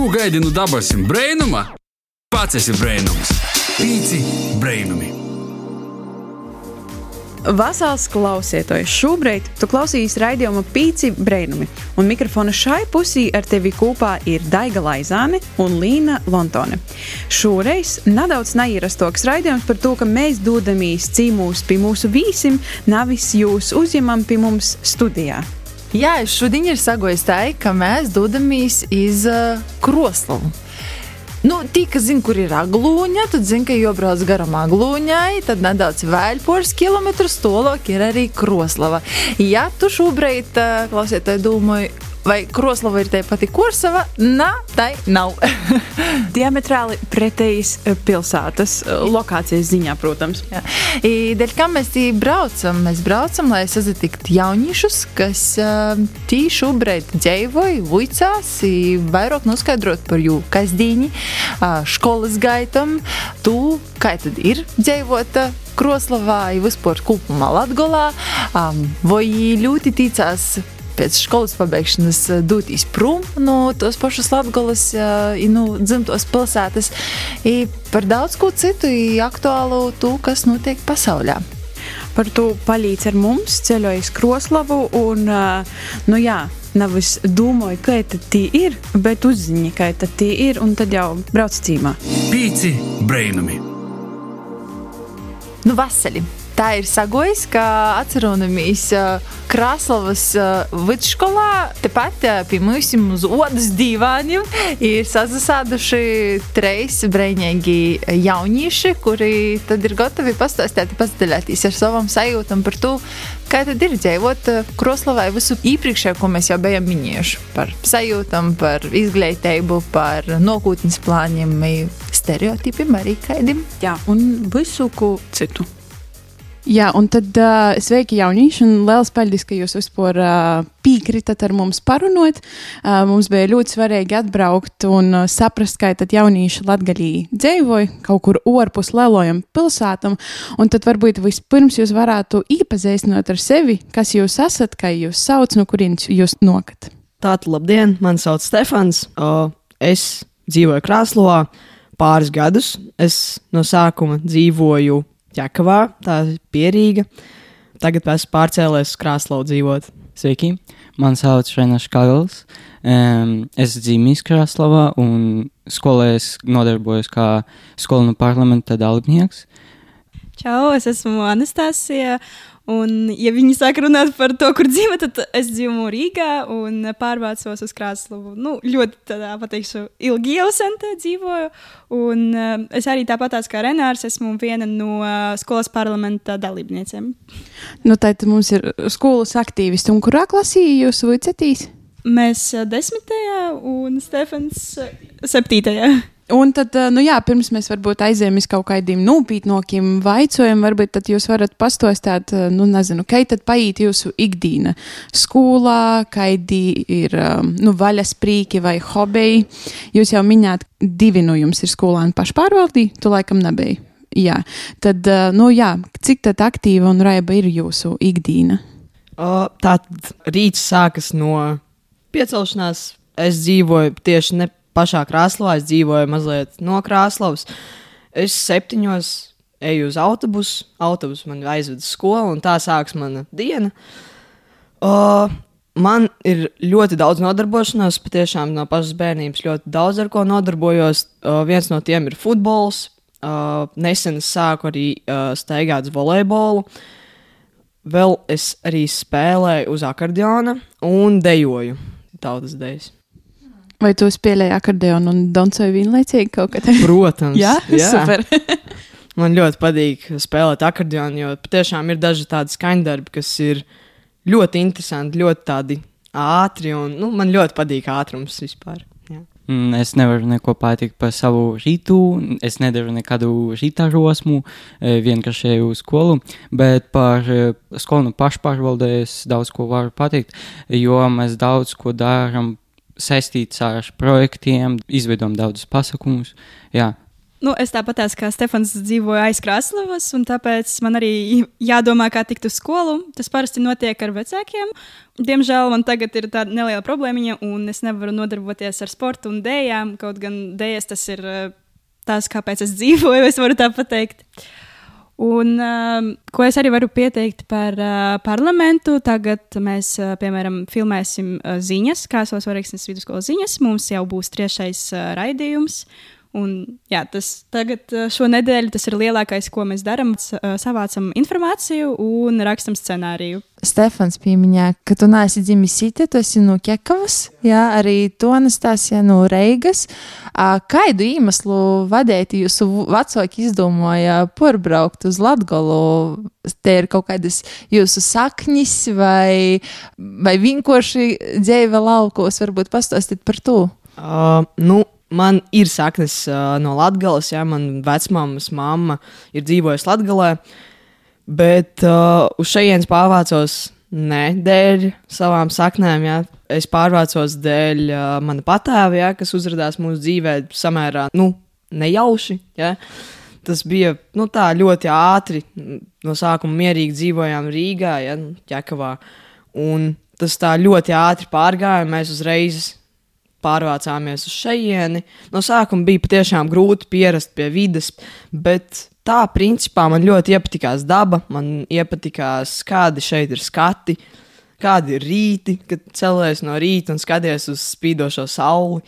Ko gaidi no dabasim brainuma? Pats esi brainums. Pīci brainumi. Vasāls klausieties, šobrīd tu klausīsies raidījuma pīci brainumi, un mikrofona šai pusī ar tevi kopā ir Daiga Laizāne un Līna Lontone. Šoreiz nedaudz neierastāks raidījums par to, ka mēs dodamies cīmūs pie mūsu vīsim, nevis jūs uzņemam pie mums studijā. Jā, šodien ir sagojis tā, ka mēs dodamies iz uh, Kroslavu. Nu, Tī, kas zina, kur ir aglūņa, tad zina, ka iebrauc garām aglūņai, tad nedaudz vēl poras kilometrus tālāk ir arī Kroslava. Ja tu šobrīd, uh, klausieties, domāju, vai Kroslava ir te pati Korsava? Nē, tai nav. Diametrāli pretējas eh, pilsētas eh, lokācijas ziņā, protams. Jā. I, Dēļ kā mēs braucam? Mēs braucam, lai sazatiktu jauniešus, kas uh, tī šobrīd dzīvoja, vuicās, i vairāk noskaidrot par jū kasdīņi, skolas gaitam, tu, kā tad ir dzīvot uh, Kroslavā, vispār kopumā Latgolā, vai ļoti ticās pēc skolas pabeigšanas eh, doties prom no tos pašus Latvijas, nu, dzimtos pilsētas, I par daudz ko citu, aktuālu to, kas notiek pasaulē. Par to palīdz ar mums, ceļojas Kroslavu un, nu jā, Nevis domāju, ka tā ir, bet uzzini, ka tā ir, un tad jau brauc cīmā. Pīci brainumi. Nu, vasarī tā ir sagojis, ka atceramies Krasnovas uh, vidusskolā, tepat pie mums uz odas divāniem ir sazasāduši treis brīvīgi jaunieši, kuri tad ir gatavi pastāstīt, pastiļāties ar savam sajūtam par to, kā tad ir dzīvot Kroslavai visu iepriekšējo, ko mēs jau bijām minējuši par sajūtam, par izglītību, par nākotnes plāniem, stereotipiem arī kādiem. Jā, un visu ko citu. Jā, un tad uh, sveiki, jaunieši, un liels paldies, ka jūs vispār uh, piekritat ar mums parunot. Uh, mums bija ļoti svarīgi atbraukt un uh, saprast, kā tad jaunieši latgaļī dzīvoja kaut kur ārpus lielojam pilsētam, un tad varbūt vispirms jūs varētu iepazīstināt ar sevi, kas jūs esat, kā jūs sauc, no kurienes jūs nokat. Tātad, labdien, man sauc Stefans, uh, es dzīvoju Krāslovā pāris gadus. Es no sākuma dzīvoju Ķekavā, tā ir pierīga. Tagad esmu pārcēlies uz Krāslavu dzīvot. Sveiki, man sauc Renašs Kagls. Um, es dzīvoju Krāslavā un skolē es nodarbojos kā skolēnu parlamenta dalībnieks. Čau, es esmu Anastasija, Un, ja viņi sāk runāt par to, kur dzīvo, tad es dzīvoju Rīgā un pārvācos uz Krasnodaru. Nu, ļoti tādā, pateikšu, ilgi jau sen te dzīvoju. Un uh, es arī tāpat kā Renārs, esmu viena no uh, skolas parlamenta dalībniecēm. Nu, tad mums ir skolas aktīvisti. Un kurā klasī jūs vicetīs? Mēs uh, desmitajā un Stefans septītajā. Un tad, nu jā, pirms mēs varbūt aizējām uz kaut kādiem nopietnākiem jautājumiem, varbūt tad jūs varat pastostāt, nu, nezinu, kā tad paiet jūsu ikdiena skolā, kādi ir, nu, vaļas prīki vai hobeji. Jūs jau minējāt, divi no jums ir skolāni pašpārvaldī, tu laikam nebija. Jā, tad, nu jā, cik tad aktīva un raiba ir jūsu ikdiena? Tā rīts sākas no piecelšanās. Es dzīvoju tieši ne pašā Krasnodarbā. Es dzīvoju mazliet no Krasnodas. Es septiņos eju uz autobusu, autobusu man aizved uz skolu, un tā sākas mana diena. Uh, man ir ļoti daudz nodarbošanās, patiešām no pašas bērnības ļoti daudz ar ko nodarbojos. Uh, viens no tiem ir futbols. Uh, nesen es sāku arī uh, staigāt volejbolu. Vēl es arī spēlēju uz akordeona un dejoju tautas dejas. Vai tu spēlēji akordeonu un dancoji vienlaicīgi kaut kādā veidā? Protams, jā, jā. super. Man ļoti patīk spēlēt akordeonu, jo patiešām ir daži tādi skaņdarbi, kas ir ļoti interesanti, ļoti tādi ātri. Un, nu, man ļoti patīk ātrums vispār. Jā. Mm, es nevaru neko pateikt par savu rītu. Es nedaru nekādu rīta rosmu, e, vienkārši eju uz skolu. Bet par e, skolu pašpārvaldē es daudz ko varu pateikt, jo mēs daudz ko darām saistīts ar projektiem, izveidojam daudzus pasākumus. Jā, Nu, es tāpat kā Stefans dzīvoju aiz Krasnodarbas, un tāpēc man arī jādomā, kā tikt uz skolu. Tas parasti notiek ar vecākiem. Diemžēl man tagad ir tāda neliela problēma, un es nevaru nodarboties ar sportu un dēļām. Kaut gan dēļas tas ir eh, tas, kāpēc es dzīvoju, es varu tā pateikt. Un, uh, ko es arī varu pieteikt par uh, parlamentu, tagad mēs, uh, piemēram, filmēsim uh, ziņas, kā savas varīgsnes vidusskolas ziņas. Mums jau būs trešais uh, raidījums. Un, jā, tas tagad, eh, šonadēļ, tas ir lielākais, ko mēs darām. Eh, savācam informāciju un rakstam scenāriju. Stefans pieminēja, ka tu neesi dzimis Sīte, tu esi no Kekavas, jā, arī tu Anastasija no Reigas. Kādu iemeslu vadēti jūsu vecāki izdomāja porbraukt uz Latgolu? Te ir kaut kādas jūsu saknis vai, vai vienkārši dzīve laukos, varbūt pastāstīt par to? Uh, nu, man ir saknes uh, no Latvijas, ja man vecmāmas mamma ir dzīvojusi Latvijā, bet uh, uz šejienes pārvācos ne dēļ savām saknēm. Ja. Es pārvācos dēļ uh, mana patēva, ja, kas uzrādījās mūsu dzīvē samērā nu, nejauši. Ja. Tas bija nu, ļoti ātri. No sākuma mierīgi dzīvojām Rīgā, ja, Ķekavā. Un tas tā ļoti ātri pārgāja. Mēs uzreiz pārvācāmies uz šejieni. No sākuma bija patiešām grūti pierast pie vidas, bet tā principā man ļoti iepatikās daba, man iepatikās, kādi šeit ir skati. Kādi ir rīti, kad cēlies no rīta un skaties uz spīdošo sauli?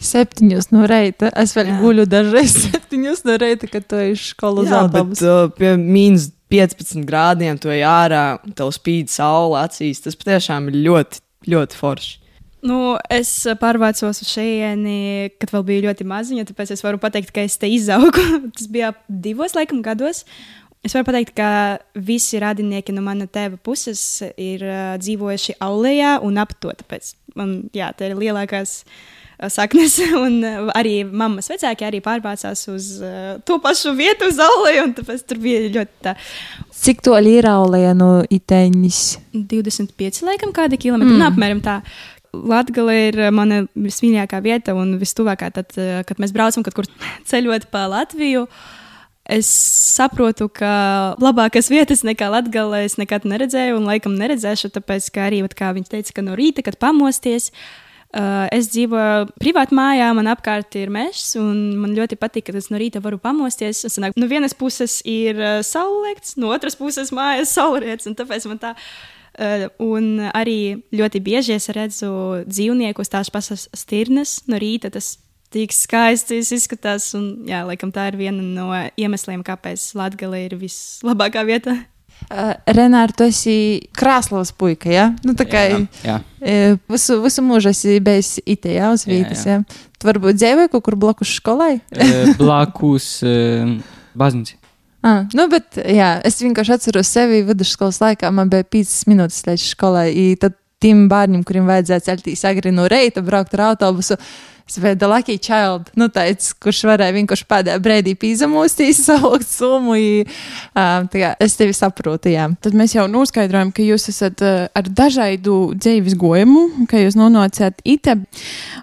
Septiņos no reita. Es vēl Jā. guļu dažreiz septiņos no reita, kad ej uz skolu autobusu. Uh, pie mīnus 15 grādiem tu ej ārā, tev spīd saule acīs. Tas patiešām ir ļoti, ļoti forši. Nu, es pārvācos uz šejieni, kad vēl biju ļoti maziņa, tāpēc es varu pateikt, ka es te izaugu. Tas bija divos laikam gados. Es varu pateikt, ka visi radinieki no mana tēva puses ir uh, dzīvojuši Aulējā un ap to. Tāpēc man, jā, tā ir lielākās uh, saknes. Un uh, arī mammas vecāki arī pārvācās uz uh, to pašu vietu, uz Aulēju, un tāpēc tur bija ļoti tā. Cik tālu ir Aulēja no Iteņas? 25 laikam kādi kilometri, mm. nu, apmēram tā. Latvija ir eh, mana vismīļākā vieta un vistuvākā, tad, eh, kad mēs braucam kaut kur ceļot pa Latviju. Es saprotu, ka labākas vietas nekā Latvijā es nekad neredzēju, un laikam neredzēšu, tāpēc, ka arī, kā viņš teica, ka no rīta, kad pamosties, uh, es dzīvoju privātā mājā, man apkārt ir mežs, un man ļoti patīk, ka es no rīta varu pamosties. Sanāk, no vienas puses ir saulēkts, no otras puses mājas saulriets, un tāpēc man tā Uh, un arī ļoti bieži es redzu dzīvniekus, tās pašas stirnas no rīta. Tas tik skaisti izskatās. Un, jā, laikam tā ir viena no iemesliem, kāpēc Latvija ir vislabākā vieta. Uh, Renāri, tu esi krāslavas puika, ja? Nu, tā kā jā, jā. Uh, visu, visu mūžu esi bijis itē, jā, uz jā. jā. Tu varbūt dzīvoji kaut kur blakus skolai? blakus uh, baznīcai. Ah, nu, bet, jā, es vienkārši atceros sevi vidusskolas laikā. Man bija 5 minūtes līdz skolai. Tad tiem bērniem, kuriem vajadzēja celties agri no reita, braukt ar autobusu, The Lucky Child, nu, tāds, kurš varēja vienkārši pēdējā brīdī pīzamostīs, saukt summu. Um, es tevi saprotu, jā. Tad mēs jau noskaidrojam, ka jūs esat uh, ar dažādu dzīves gojumu, ka jūs nonācāt ite.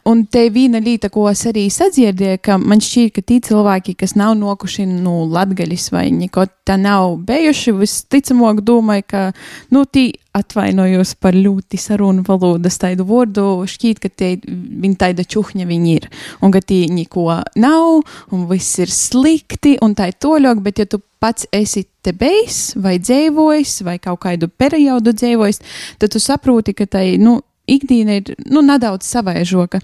Un te viena lieta, ko es arī sadzirdēju, ka man šķiet, ka tie cilvēki, kas nav nokuši no nu, latgaļas vai neko tā nav bijuši, visticamāk domāju, ka, nu, tī atvainojos par ļoti sarunu valodas tādu vārdu, šķiet, ka tie viņi tāda čuhņa viņi ir, un ka tie neko nav, un viss ir slikti, un tā ir toļok, bet ja tu pats esi te bijis, vai dzīvojis, vai kaut kādu periodu dzīvojis, tad tu saproti, ka tai, nu, ikdiena ir nu, nedaudz savaižoka.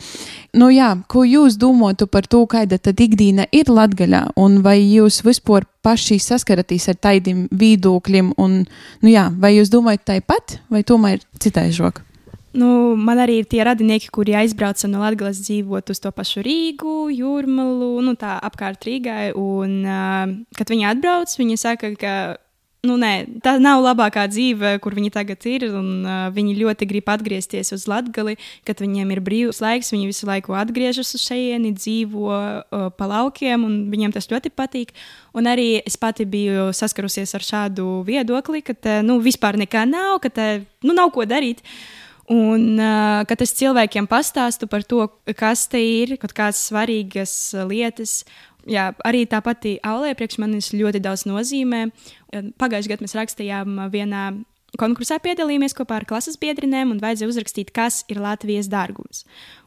Nu, jā, ko jūs domājat par to, kāda tad ikdiena ir latgaļā, un vai jūs vispār paši saskaraties ar tādiem viedokļiem, un nu, jā, vai jūs domājat tāpat, vai tomēr citaižoka? Nu, man arī ir tie radinieki, kuri aizbrauca no Latvijas dzīvot uz to pašu Rīgu, Jūrmalu, nu tā apkārt Rīgai. Un, uh, kad viņi atbrauc, viņi saka, ka nu, nē, tā nav labākā dzīve, kur viņi tagad ir. Un, uh, viņi ļoti grib atgriezties uz Latviju, kad viņiem ir brīvs laiks. Viņi visu laiku atgriežas uz šejieni, dzīvo uh, pa laukiem, un viņiem tas ļoti patīk. Un arī es pati biju saskarusies ar šādu viedokli, ka te, nu, vispār nekā nav, ka te, nu, nav ko darīt. Un, uh, kad es cilvēkiem pastāstu par to, kas te ir, kaut kādas svarīgas lietas, jā, arī tā pati aulē priekš manis ļoti daudz nozīmē. Pagājušajā gadā mēs rakstījām vienā konkursā piedalījāmies kopā ar klases biedrinēm un vajadzēja uzrakstīt, kas ir Latvijas dārgums.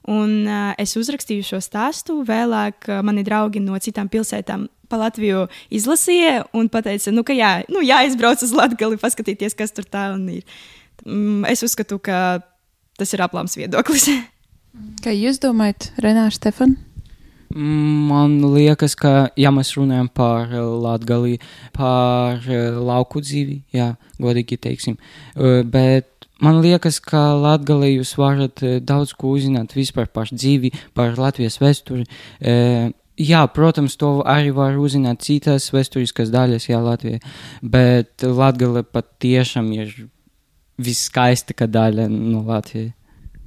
Un uh, es uzrakstīju šo stāstu, vēlāk uh, mani draugi no citām pilsētām pa Latviju izlasīja un teica, nu, ka jā, nu, jāizbrauc uz Latviju, paskatīties, kas tur tā un ir. Mm, es uzskatu, ka tas ir aplams viedoklis. Kā jūs domājat, Renārs Stefan? Man liekas, ka, ja mēs runājam par Latviju, par lauku dzīvi, jā, godīgi teiksim, bet man liekas, ka Latvijā jūs varat daudz ko uzzināt vispār par dzīvi, par Latvijas vēsturi. Jā, protams, to arī var uzzināt citas vēsturiskas daļas, jā, Latvijā, bet Latvija patiešām ir viskaistākā daļa no Latvijas.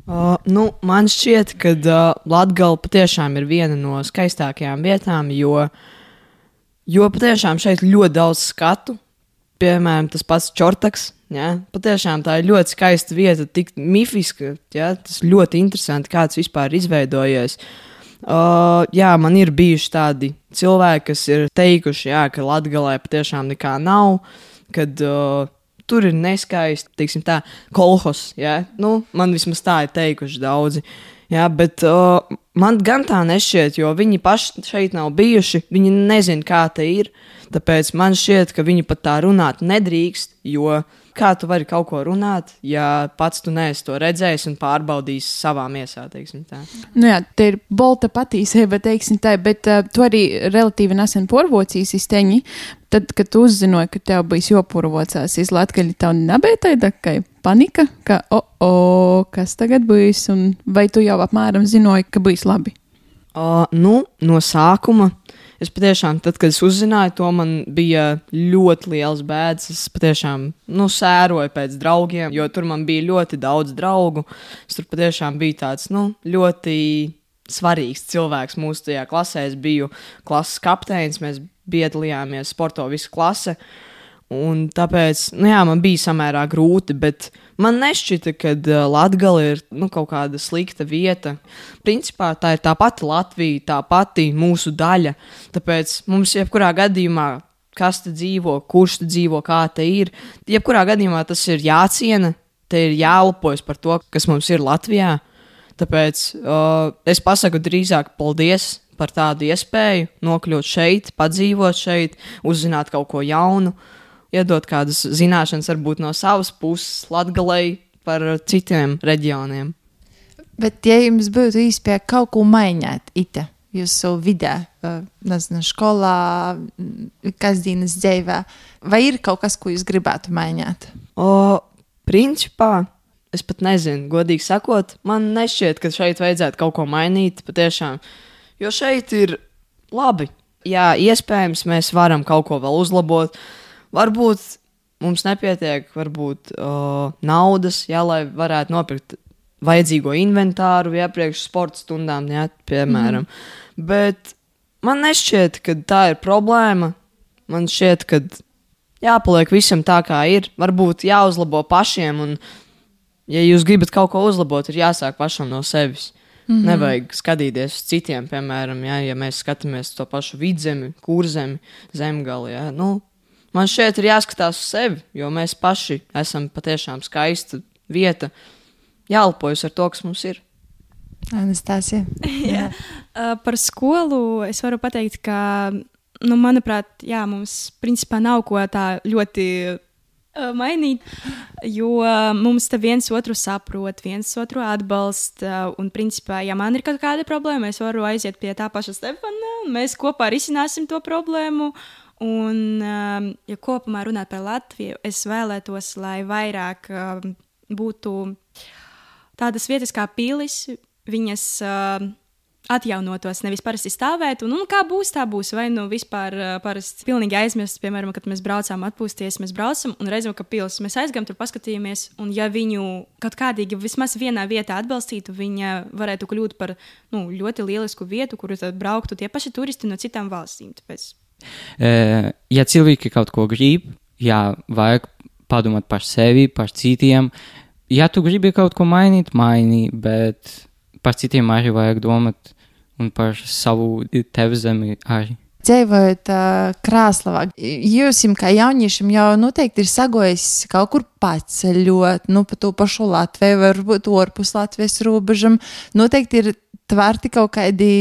Uh, nu, man šķiet, ka uh, Latvija patiešām ir viena no skaistākajām vietām, jo, jo patiešām šeit ļoti daudz skatu. Piemēram, tas pats Čortaks. Ja? Patiešām tā ir ļoti skaista vieta, tik mifiska. Ja? Tas ļoti interesanti, kā tas vispār ir izveidojies. Uh, jā, man ir bijuši tādi cilvēki, kas ir teikuši, jā, ka Latvijā patiešām nekā nav. Kad, uh, tur ir neskaisti, teiksim, tā, kolhos. Ja? Nu, man vismaz tā ir teikuši daudzi. Jā, bet uh, man gan tā nešķiet, jo viņi paši šeit nav bijuši. Viņi nezina, kā tas ir. Tāpēc man šķiet, ka viņi pat tā runāt nedrīkst, jo kā tu vari kaut ko runāt, ja pats tu neesi to redzējis un pārbaudījis savā miesā. Nu jā, tā ir bolta patīcība, teiksim tā, bet uh, tu arī relatīvi nesen porvocīs izteņi. Tad, kad uzzināji, ka tev bija jopurvocās iz Latgaļi, tev nebija tāda kā panika, ka, o, o, kas tagad būs, un vai tu jau apmēram zināji, ka būs labi? Uh, nu, no sākuma es patiešām, tad, kad es uzzināju to, man bija ļoti liels bēdas. Es patiešām nu, sēroju pēc draugiem, jo tur man bija ļoti daudz draugu. Es tur patiešām biju tāds nu, ļoti svarīgs cilvēks mūsu tajā klasē. Es biju klases kapteinis, mēs piedalījāmies sporto visu klasi. Un tāpēc nu jā, man bija samērā grūti, bet man nešķita, ka uh, Latvija ir nu, kaut kāda slikta vieta. Principā tā ir tā pati Latvija, tā pati mūsu daļa. Tāpēc mums jebkurā gadījumā, kas te dzīvo, kurš te dzīvo, kā te ir, jebkurā gadījumā tas ir jāciena, te ir jālepojas par to, kas mums ir Latvijā. Tāpēc uh, es pasaku drīzāk paldies par tādu iespēju nokļūt šeit, padzīvot šeit, uzzināt kaut ko jaunu. Uh, iedot kādas zināšanas, varbūt no savas puses, latgalēji par citiem reģioniem. Bet, ja jums būtu iespēja kaut ko mainīt, ite, jūsu vidē, nezinu, skolā, kasdienas dzīvē, vai ir kaut kas, ko jūs gribētu mainīt? O, principā, es pat nezinu, godīgi sakot, man nešķiet, ka šeit vajadzētu kaut ko mainīt, patiešām, jo šeit ir labi. Jā, iespējams, mēs varam kaut ko vēl uzlabot, Varbūt mums nepietiek varbūt, uh, naudas, jā, lai varētu nopirkt vajadzīgo inventāru iepriekš sporta stundām, jā, piemēram. Mm. Bet man nešķiet, ka tā ir problēma. Man šķiet, ka jāpaliek visam tā, kā ir. Varbūt jāuzlabo pašiem, un, ja jūs gribat kaut ko uzlabot, ir jāsāk pašam no sevis. Mm -hmm. Nevajag skatīties uz citiem, piemēram, jā, ja mēs skatāmies to pašu vidzemi, kurzemi, zemgali. Jā, nu, Man šeit ir jāskatās uz sevi, jo mēs paši esam patiešām skaista vieta. Jālepojas ar to, kas mums ir. Anastasija. jā. Uh, par skolu es varu pateikt, ka, nu, manuprāt, jā, mums principā nav ko tā ļoti mainīt, jo uh, mums te viens otru saprot, viens otru atbalsta. Un, principā, ja man ir kaut kāda problēma, es varu aiziet pie tā paša Stefana, mēs kopā risināsim to problēmu. Un, um, ja kopumā runāt par Latviju, es vēlētos, lai vairāk būtu tādas vietas kā pīlis, viņas atjaunotos, nevis parasti stāvēt. Un, un kā būs, tā būs. Vai nu vispār uh, parasti pilnīgi aizmirst, piemēram, kad mēs braucām atpūsties, mēs braucam un redzam, ka pils mēs aizgājām, tur paskatījāmies. Un, ja viņu kaut kādīgi vismaz vienā vietā atbalstītu, viņa varētu kļūt par nu, ļoti lielisku vietu, kur brauktu tie paši turisti no citām valstīm. Tāpēc ja cilvēki kaut ko grib, jā, vajag padomāt par sevi, par citiem. Ja tu gribi kaut ko mainīt, maini, bet par citiem arī vajag domāt un par savu tevi zemi arī. Dzīvojot uh, Krāslavā, jūs, kā jauniešiem, jau noteikti ir sagojis kaut kur paceļot, nu, pa to pašu Latviju, varbūt ārpus Latvijas robežam. Noteikti ir tverti kaut kādi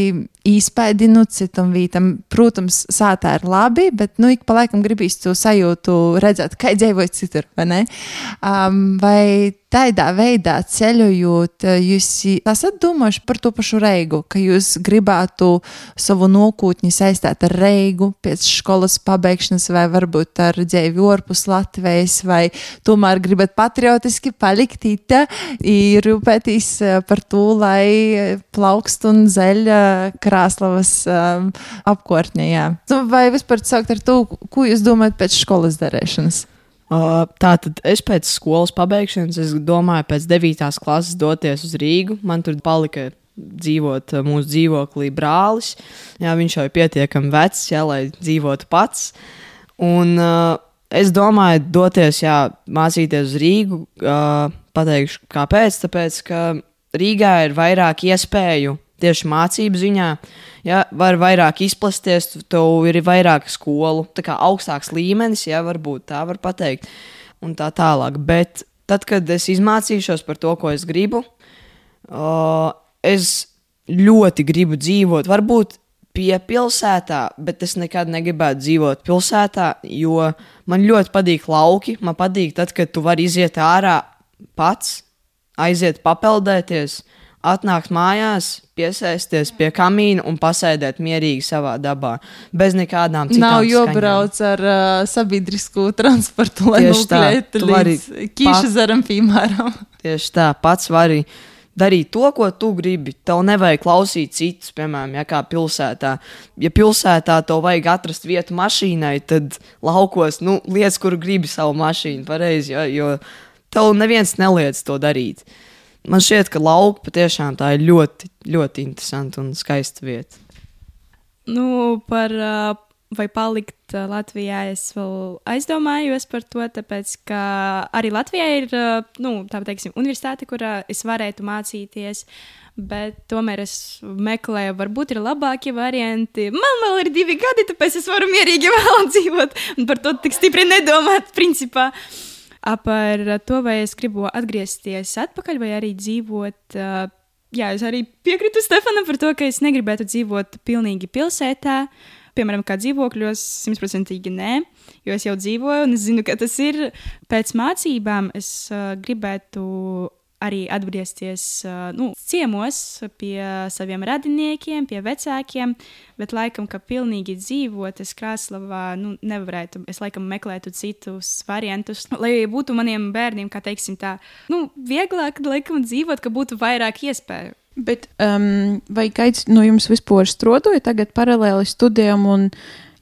īspaidi nu citam vītam. Protams, sātā ir labi, bet nu ik pa laikam gribīs to sajūtu redzēt, kā dzīvoja citur, vai? Um, vai tādā veidā ceļojot, jūs esat domājuši par to pašu reigu, ka jūs gribētu savu nākotni saistīt ar reigu pēc skolas pabeigšanas, vai varbūt ar dzīvi ārpus Latvijas, vai tomēr gribat patriotiski palikt īta, ir rūpētīs par to, lai plaukst un zeļa Krāslavas um, apkārtnē. Nu, vai vispār sākt ar to, ko jūs domājat pēc skolas darēšanas? Uh, tā tad es pēc skolas pabeigšanas, es domāju, pēc 9. klases doties uz Rīgu. Man tur palika dzīvot uh, mūsu dzīvoklī brālis. Jā, viņš jau ir pietiekami vecs, jā, lai dzīvotu pats. Un uh, es domāju, doties, jā, mācīties uz Rīgu. Uh, pateikšu, kāpēc. Tāpēc, ka Rīgā ir vairāk iespēju tieši mācību ziņā. Ja, var vairāk izplasties, tev ir vairāk skolu, tā kā augstāks līmenis, ja varbūt tā var pateikt, un tā tālāk. Bet tad, kad es izmācīšos par to, ko es gribu, uh, es ļoti gribu dzīvot. Varbūt pie pilsētā, bet es nekad negribētu dzīvot pilsētā, jo man ļoti patīk lauki. Man patīk, tad, kad tu vari iziet ārā pats, aiziet papeldēties, atnākt mājās, piesaisties pie kamīna un pasēdēt mierīgi savā dabā, bez nekādām citām Nav jābrauc ar uh, sabiedrisko transportu, lai nokļūtu līdz Kīšazaram, piemēram. Tieši tā, pats vari darīt to, ko tu gribi. Tev nevajag klausīt citus, piemēram, ja kā pilsētā. Ja pilsētā tev vajag atrast vietu mašīnai, tad laukos, nu, liec, kur gribi savu mašīnu, pareizi, jo, jo tev neviens neliedz to darīt. Man šķiet, ka lauka patiešām tā ir ļoti, ļoti interesanta un skaista vieta. Nu, par vai palikt Latvijā, es vēl aizdomājos par to, tāpēc, ka arī Latvijā ir nu, tā teiksim, universitāte, kurā es varētu mācīties. Bet tomēr es meklēju, varbūt ir labākie varianti. Man vēl ir divi gadi, tāpēc es varu mierīgi vēl dzīvot par to tik stipri nedomāt. Principā. Uh, par to, vai es gribu atgriezties atpakaļ vai arī dzīvot. Jā, es arī piekrītu Stefanam par to, ka es negribētu dzīvot pilnīgi pilsētā. Piemēram, kā dzīvokļos, simtprocentīgi nē, jo es jau dzīvoju un es zinu, ka tas ir pēc mācībām. Es gribētu arī atgriezties nu, ciemos pie saviem radiniekiem, pie vecākiem, bet laikam, ka pilnīgi dzīvot, es Krasnodarbā nu, nevarētu. Es laikam meklētu citus variantus, lai būtu maniem bērniem, kā teiksim, tā, nu, vieglāk laikam dzīvot, ka būtu vairāk iespēju. Bet um, vai kāds no jums vispār strādāja tagad paralēli studijām, un,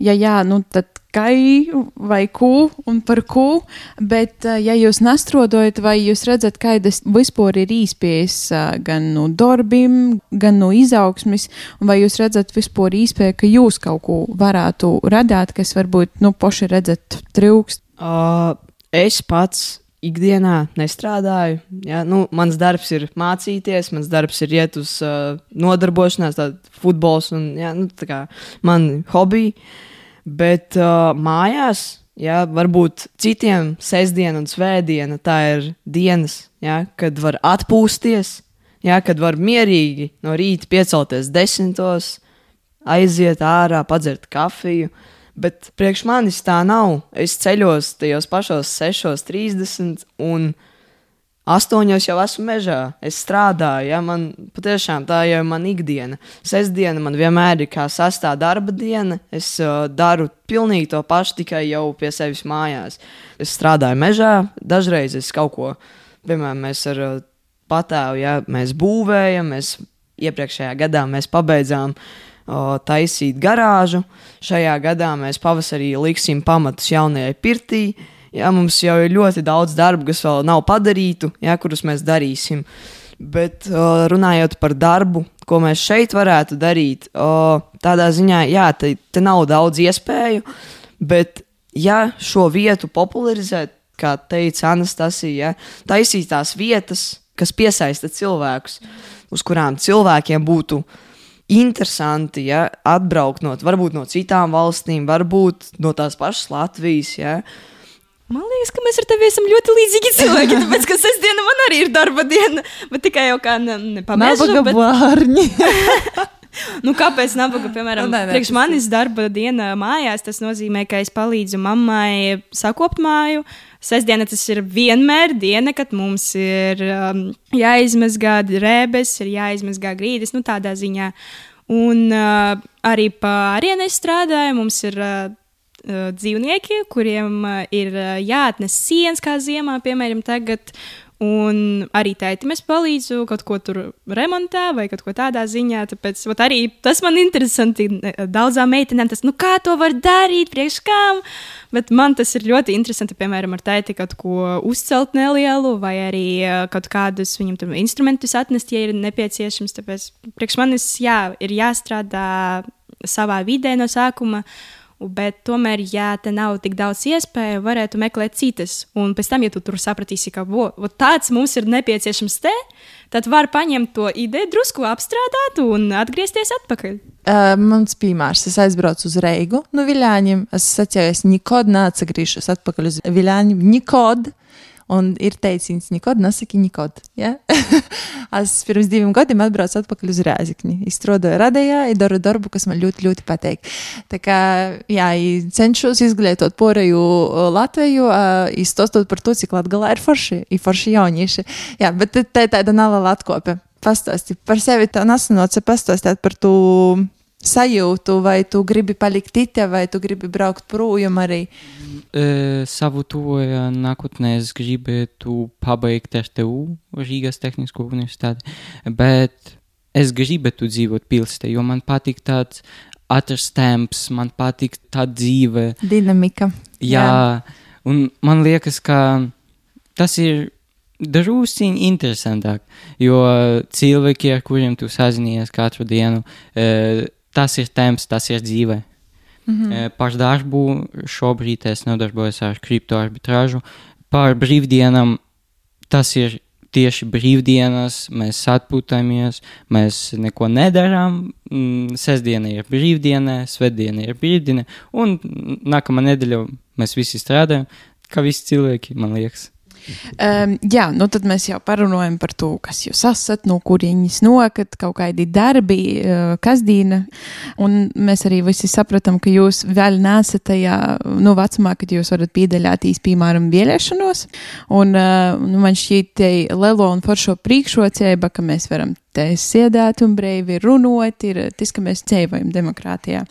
ja jā, nu tad kai vai ku un par ku, bet eh, ja jūs nastrodojat vai jūs redzat, kādas vispār ir īspējas eh, gan no darbiem, gan no izaugsmes, vai jūs redzat vispār īspēju, ka jūs kaut ko varētu radīt, kas varbūt, nu, poši redzat trūkst? Uh, es pats ikdienā nestrādāju. Ja? Nu, mans darbs ir mācīties, mans darbs ir iet uz uh, nodarbošanās, tāda futbols un ja, nu, tā kā man hobiji. Bet uh, mājās, ja, varbūt citiem sestdiena un svētdiena, tā ir dienas, ja, kad var atpūsties, ja, kad var mierīgi no rīta piecelties desmitos, aiziet ārā, padzert kafiju. Bet priekš manis tā nav. Es ceļos tajos pašos 6.30 un 6.30 Astoņos jau esmu mežā, es strādāju, ja man patiešām tā jau ir mana ikdiena. Sestdiena man vienmēr ir kā sastā darba diena. Es uh, daru pilnīgi to pašu, tikai jau pie sevis mājās. Es strādāju mežā, dažreiz es kaut ko, piemēram, mēs ar uh, patēvu, ja mēs būvējam, mēs iepriekšējā gadā mēs pabeidzām uh, taisīt garāžu. Šajā gadā mēs pavasarī liksim pamatus jaunajai pirtī. Uh, Jā, mums jau ir ļoti daudz darbu, kas vēl nav padarītu, jā, kurus mēs darīsim. Bet uh, runājot par darbu, ko mēs šeit varētu darīt, uh, tādā ziņā, jā, te, te nav daudz iespēju, bet ja šo vietu popularizēt, kā teica Anastasija, ja, taisīt tās vietas, kas piesaista cilvēkus, uz kurām cilvēkiem būtu interesanti, ja atbraukt no, varbūt no citām valstīm, varbūt no tās pašas Latvijas. Ja. Man liekas, ka mēs ar tevi esam ļoti līdzīgi cilvēki. Tāpēc, ka sestdiena man arī ir darba diena, bet tikai jau kā ne, nepamēģināju. Nabaga Bet... bārņi. Nu, kāpēc nabaga, piemēram, Nu, nē, nē, priekš manis darba diena mājās, tas nozīmē, ka es palīdzu mammai sakopt māju. Sestdiena tas ir vienmēr diena, kad mums ir um, jāizmazgā drēbes, ir jāizmazgā grīdas, nu tādā ziņā. Un uh, arī pārienē strādāju, mums ir uh, uh, dzīvnieki, kuriem uh, ir uh, jāatnes sienas kā ziemā, piemēram, tagad. Un arī tētim es palīdzu kaut ko tur remontā vai kaut ko tādā ziņā. Tāpēc arī tas man interesanti. Daudzām meitenēm tas, nu kā to var darīt, priekš kām. Bet man tas ir ļoti interesanti, piemēram, ar tēti kaut ko uzcelt nelielu, vai arī kaut kādus viņam tur instrumentus atnest, ja ir nepieciešams. Tāpēc priekš manis, jā, ir jāstrādā savā vidē no sākuma. Bet tomēr, ja te nav tik daudz iespēju, varētu meklēt citas. Un pēc tam, ja tu tur sapratīsi, ka vo, vo, tāds mums ir nepieciešams te, tad var paņemt to ideju, drusku apstrādāt un atgriezties atpakaļ. Uh, mans piemērs, es aizbraucu uz Reigu no Viļāņiem. Es saku, es nekad neatgriežos atpakaļ uz Viļāņiem. Nekad. Un ir teicis, nekad nesaki, nekad. Ja? es pirms diviem gadiem atbraucu atpakaļ uz Rēzikni. Es strādāju radījā, es daru darbu, kas man ļoti, ļoti patīk. Tā kā, jā, cenšos izglītot poreju uh, Latviju, izstāstot par to, cik latgalā ir forši, ir forši jaunieši. Jā, bet tā ir tāda nala atkope. Pastāsti par sevi, tā nesanoca pastāstīt par to sajūtu, vai tu gribi palikt itā, vai tu gribi braukt projām arī. E, savu to nākotnē es gribētu pabeigt RTU, Rīgas Tehnisko universitāti, bet es gribētu dzīvot pilsētā, jo man patīk tāds atrast temps, man patīk tā dzīve. Dinamika. Jā, un man liekas, ka tas ir drusciņi interesantāk, jo cilvēki, ar kuriem tu sazinies katru dienu, e, tas ir temps, tas ir dzīve. Mm -hmm. Par darbu šobrīd es nodarbojos ar kriptoarbitrāžu. Par brīvdienām tas ir tieši brīvdienas, mēs atpūtamies, mēs neko nedarām. Mm, Sestdiena ir brīvdiena, svētdiena ir brīvdiena, un nākamā nedēļa mēs visi strādājam, kā visi cilvēki, man liekas. Um, jā, nu tad mēs jau parunājam par to, kas jūs esat, no kurienes nokat, kaut kādi darbi, uh, kasdīna. Un mēs arī visi sapratām, ka jūs vēl nesat tajā nu, vecumā, kad jūs varat piedalīties, piemēram, vēlēšanos. Un uh, nu, man šķiet, te lielo un foršo priekšrocība, ka mēs varam sēdēt un brīvi runāt, ir tas, ka mēs dzīvojam demokrātijā.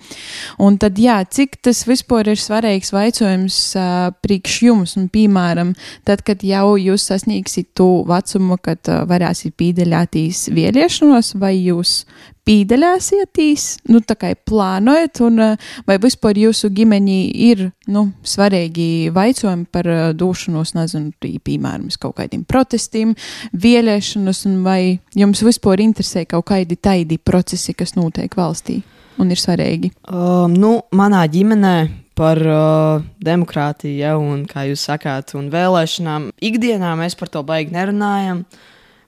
Un tad, jā, cik tas vispār ir svarīgs jautājums uh, priekš jums, un, piemēram, tad, kad jau jūs sasniegsiet to vecumu, kad uh, varēsiet piedalīties vēlēšanos, vai jūs piedalāsieties, nu, tā kā plānojat, un uh, vai vispār jūsu ģimenī ir, nu, svarīgi jautājumi par uh, došanos, nezinu, piemēram, kaut kādiem protestiem, vēlēšanas, un vai jums vispār interesē kaut kādi taidi procesi, kas notiek valstī un ir svarīgi? Uh, nu, manā ģimenē par uh, demokrātiju, ja, un kā jūs sakāt, un vēlēšanām, ikdienā mēs par to baigi nerunājam.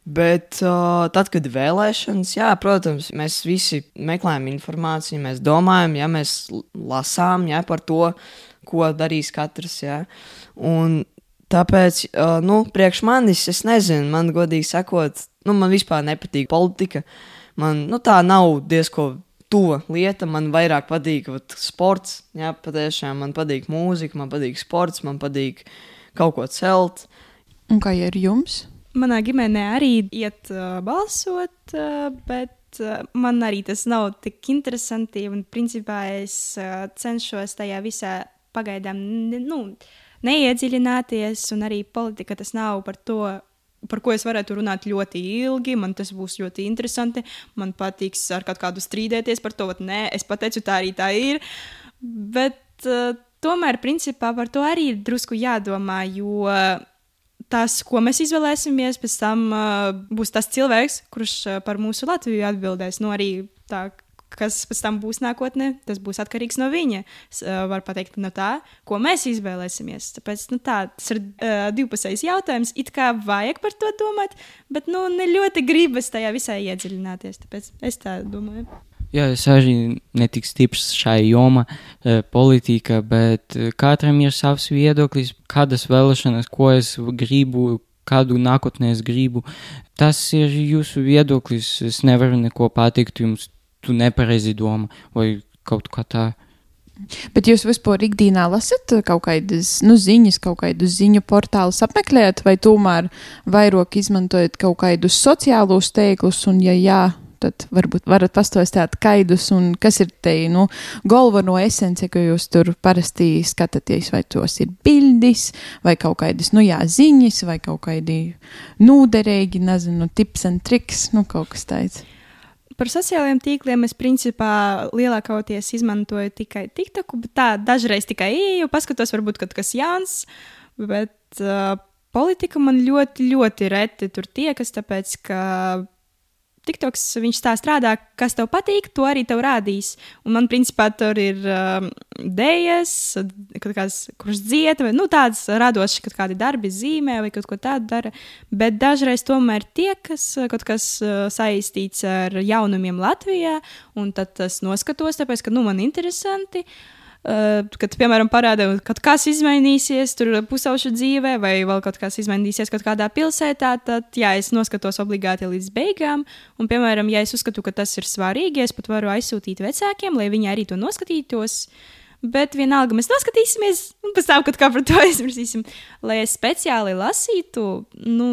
Bet uh, tad, kad ir vēlēšanas, jā, protams, mēs visi meklējam informāciju, mēs domājam, ja mēs lasām ja, par to, ko darīs katrs. Ja. Un tāpēc, uh, nu, priekš manis, es nezinu, man godīgi sakot, nu, man vispār nepatīk politika. Man nu, tā nav diezko tuva lieta. Man vairāk patīk vat, sports. Jā, patiešām man patīk mūzika, man patīk sports, man patīk kaut ko celt. Un kā ir jums? Manā ģimenē arī iet uh, balsot, uh, bet uh, man arī tas nav tik interesanti. Un, principā, es uh, cenšos tajā visā pagaidām nu, neiedziļināties, un arī politika tas nav par to. Par ko es varētu runāt ļoti ilgi, man tas būs ļoti interesanti. Man patiks ar kādu strīdēties par to, vai nē, es pateicu, tā arī tā ir. Bet uh, tomēr, principā, par to arī ir drusku jādomā, jo tas, ko mēs izvēlēsimies, pēc tam uh, būs tas cilvēks, kurš uh, par mūsu Latviju atbildēs. Nu, arī tā, kas pēc tam būs nākotnē, tas būs atkarīgs no viņa. Es uh, varu pateikt no tā, ko mēs izvēlēsimies. Tāpēc nu, tā, tas ir uh, divpusējs jautājums. It kā vajag par to domāt, bet nu, ne ļoti gribas tajā visā iedziļināties. Tāpēc es tā domāju. Jā, es arī netiku stiprs šai jomā, eh, politika, bet eh, katram ir savs viedoklis, kādas vēlēšanas, ko es gribu, kādu nākotnē es gribu. Tas ir jūsu viedoklis. Es nevaru neko pateikt jums, tu nepareizi domā vai kaut kā tā. Bet jūs vispār ikdienā lasat kaut kādas nu, ziņas, kaut kādus ziņu portālus apmeklējat, vai tomēr vairāk izmantojat kaut kādus sociālos teiklus, un ja jā, tad varbūt varat pastāstīt kaidus un kas ir te, nu, galveno esence, ko jūs tur parasti skatāties, vai tos ir bildis, vai kaut kādas, nu jā, ziņas, vai kaut kādi nūderīgi, nezinu, tips un triks, nu, kaut kas tāds. Par sociālajiem tīkliem es principā lielākoties izmantoju tikai TikToku, bet tā dažreiz tikai ieju, paskatos, varbūt kaut kas jauns, bet uh, politika man ļoti, ļoti reti tur tiekas, tāpēc ka TikToks, viņš tā strādā, kas tev patīk, to arī tev rādīs. Un man, principā, tur ir um, dēļas, kuras dzieta, vai nu, tādas radošas, kad kādi darbi zīmē vai kaut ko tādu dara. Bet dažreiz tomēr tie, kas kaut kas uh, saistīts ar jaunumiem Latvijā, un tad tas noskatos, tāpēc, ka nu, man interesanti. Uh, Uh, kad, piemēram, parāda, ka kaut kas izmainīsies tur pusaušu dzīvē, vai vēl kaut kas izmainīsies kaut kādā pilsētā, tad, jā, es noskatos obligāti līdz beigām. Un, piemēram, ja es uzskatu, ka tas ir svarīgi, es pat varu aizsūtīt vecākiem, lai viņi arī to noskatītos. Bet vienalga mēs noskatīsimies, un pēc tam, kad par to aizmirsīsim, lai es speciāli lasītu, nu,